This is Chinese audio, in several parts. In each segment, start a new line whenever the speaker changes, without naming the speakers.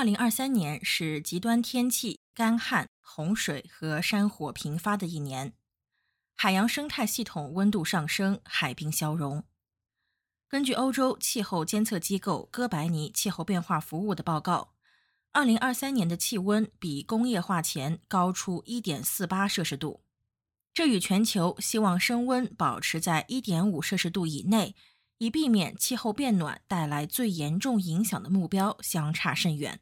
2023年是极端天气、干旱、洪水和山火频发的一年，海洋生态系统温度上升，海冰消融。根据欧洲气候监测机构哥白尼气候变化服务的报告，2023年的气温比工业化前高出1.48摄氏度，这与全球希望升温保持在1.5摄氏度以内。以避免气候变暖带来最严重影响的目标相差甚远。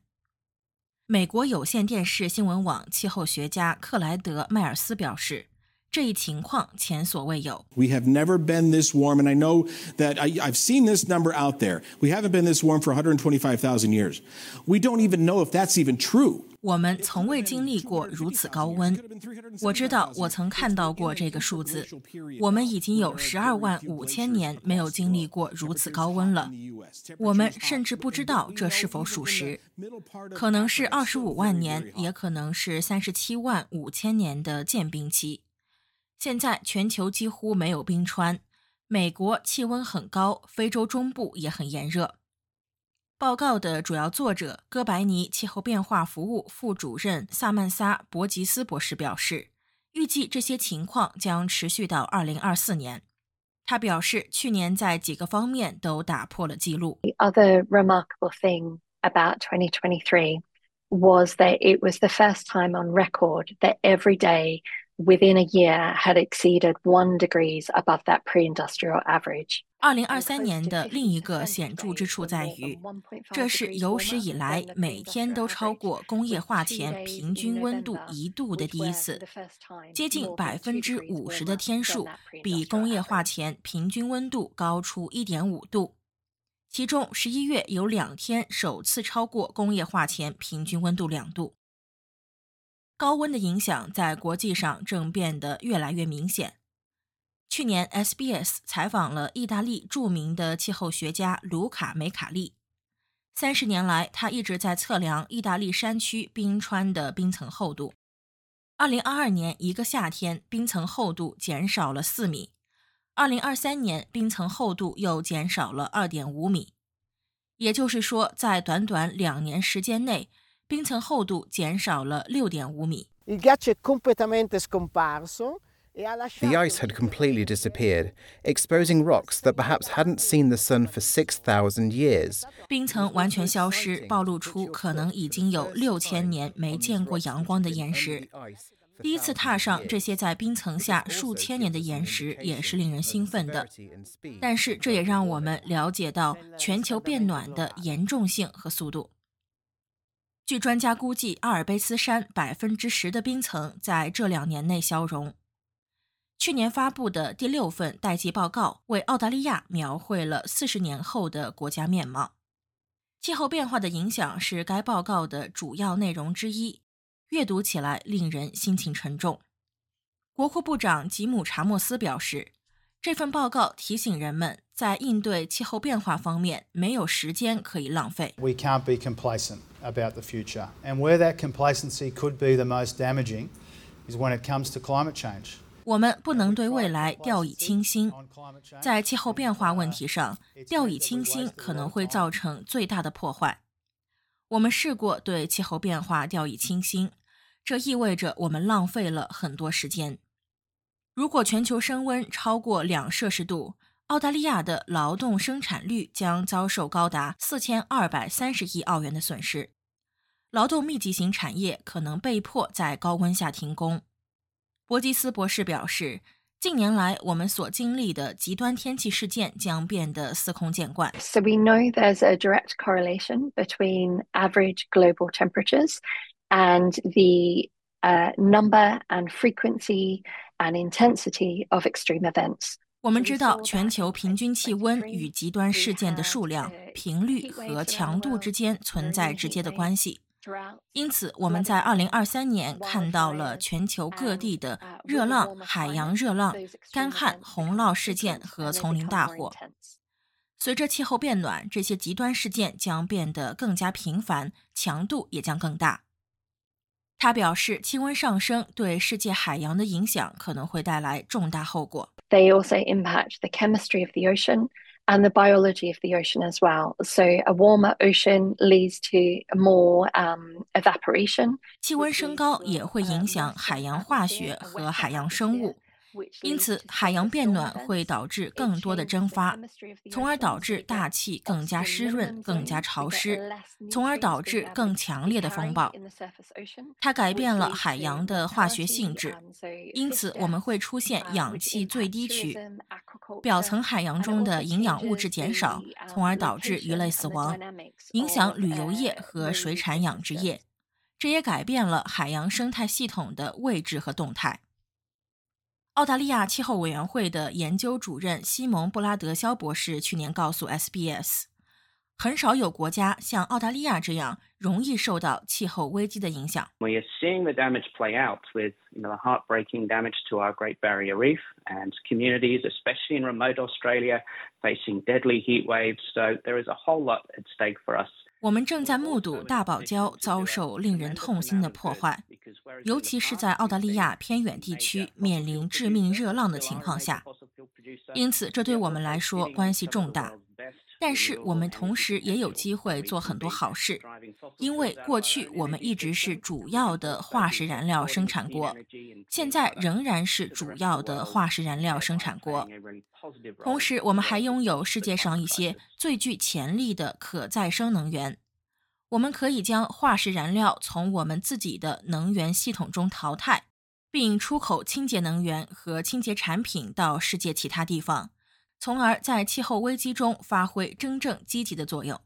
美国有线电视新闻网气候学家克莱德·迈尔斯表示。这一情况前所未有。
We have never been this warm, and I know that I, I've seen this number out there. We haven't been this warm for 125,000 years. We don't even know if that's even true.
我们从未经历过如此高温。我知道，我曾看到过这个数字。我们已经有十二万五千年没有经历过如此高温了。我们甚至不知道这是否属实，可能是二十五万年，也可能是三十七万五千年的渐冰期。现在全球几乎没有冰川，美国气温很高，非洲中部也很炎热。报告的主要作者哥白尼气候变化服务副主任萨曼萨·博吉斯博士表示，预计这些情况将持续到2024年。他表示，去年在几个方面都打破了记录。
The other remarkable thing about 2023 was that it was the first time on record that every day within a year had exceeded one degrees above that pre-industrial average.
二零二三年的另一个显著之处在于，这是有史以来每天都超过工业化前平均温度一度的第一次，接近百分之五十的天数比工业化前平均温度高出一点五度，其中十一月有两天首次超过工业化前平均温度两度。高温的影响在国际上正变得越来越明显。去年，SBS 采访了意大利著名的气候学家卢卡梅卡利。三十年来，他一直在测量意大利山区冰川的冰层厚度。二零二二年一个夏天，冰层厚度减少了四米；二零二三年，冰层厚度又减少了二点五米。也就是说，在短短两年时间内。冰层厚度减少了六点五米。
The ice had completely disappeared, exposing rocks that perhaps hadn't seen the sun for 6,000 years.
冰层完全消失，暴露出可能已经有六千年没见过阳光的岩石。第一次踏上这些在冰层下数千年的岩石，也是令人兴奋的。但是，这也让我们了解到全球变暖的严重性和速度。据专家估计，阿尔卑斯山百分之十的冰层在这两年内消融。去年发布的第六份代际报告为澳大利亚描绘了四十年后的国家面貌。气候变化的影响是该报告的主要内容之一，阅读起来令人心情沉重。国库部长吉姆·查莫斯表示，这份报告提醒人们，在应对气候变化方面没有时间可以浪费。
We can't be complacent. about the future. And where that complacency could be the most damaging is when it comes to climate change.
我们不能对未来掉以轻心。在气候变化问题上，掉以轻心可能会造成最大的破坏。我们试过对气候变化掉以轻心，这意味着我们浪费了很多时间。如果全球升温超过两摄氏度，澳大利亚的劳动生产率将遭受高达四千二百三十亿澳元的损失，劳动密集型产业可能被迫在高温下停工。博吉斯博士表示，近年来我们所经历的极端天气事件将变得司空见惯。
So we know there's a direct correlation between average global temperatures and the uh, number and frequency and intensity of extreme events.
我们知道，全球平均气温与极端事件的数量、频率和强度之间存在直接的关系。因此，我们在2023年看到了全球各地的热浪、海洋热浪、干旱、洪涝事件和丛林大火。随着气候变暖，这些极端事件将变得更加频繁，强度也将更大。他表示，气温上升对世界海洋的影响可能会带来重大后果。
They also impact the chemistry of the ocean and the biology of the ocean as well. So a warmer ocean leads to more um, evaporation.
气温升高也会影响海洋化学和海洋生物。因此，海洋变暖会导致更多的蒸发，从而导致大气更加湿润、更加潮湿，从而导致更强烈的风暴。它改变了海洋的化学性质，因此我们会出现氧气最低区，表层海洋中的营养物质减少，从而导致鱼类死亡，影响旅游业和水产养殖业。这也改变了海洋生态系统的位置和动态。澳大利亚气候委员会的研究主任西蒙·布拉德肖博士去年告诉 SBS，很少有国家像澳大利亚这样容易受到气候危机的影响。
We are seeing the damage play out with you know, the heartbreaking damage to our Great Barrier Reef and communities, especially in remote Australia, facing deadly heat waves. So there is a whole lot at stake for us.
我们正在目睹大堡礁遭受令人痛心的破坏，尤其是在澳大利亚偏远地区面临致命热浪的情况下。因此，这对我们来说关系重大。但是，我们同时也有机会做很多好事，因为过去我们一直是主要的化石燃料生产国，现在仍然是主要的化石燃料生产国。同时，我们还拥有世界上一些最具潜力的可再生能源。我们可以将化石燃料从我们自己的能源系统中淘汰，并出口清洁能源和清洁产品到世界其他地方。从而在气候危机中发挥真正积极的作用。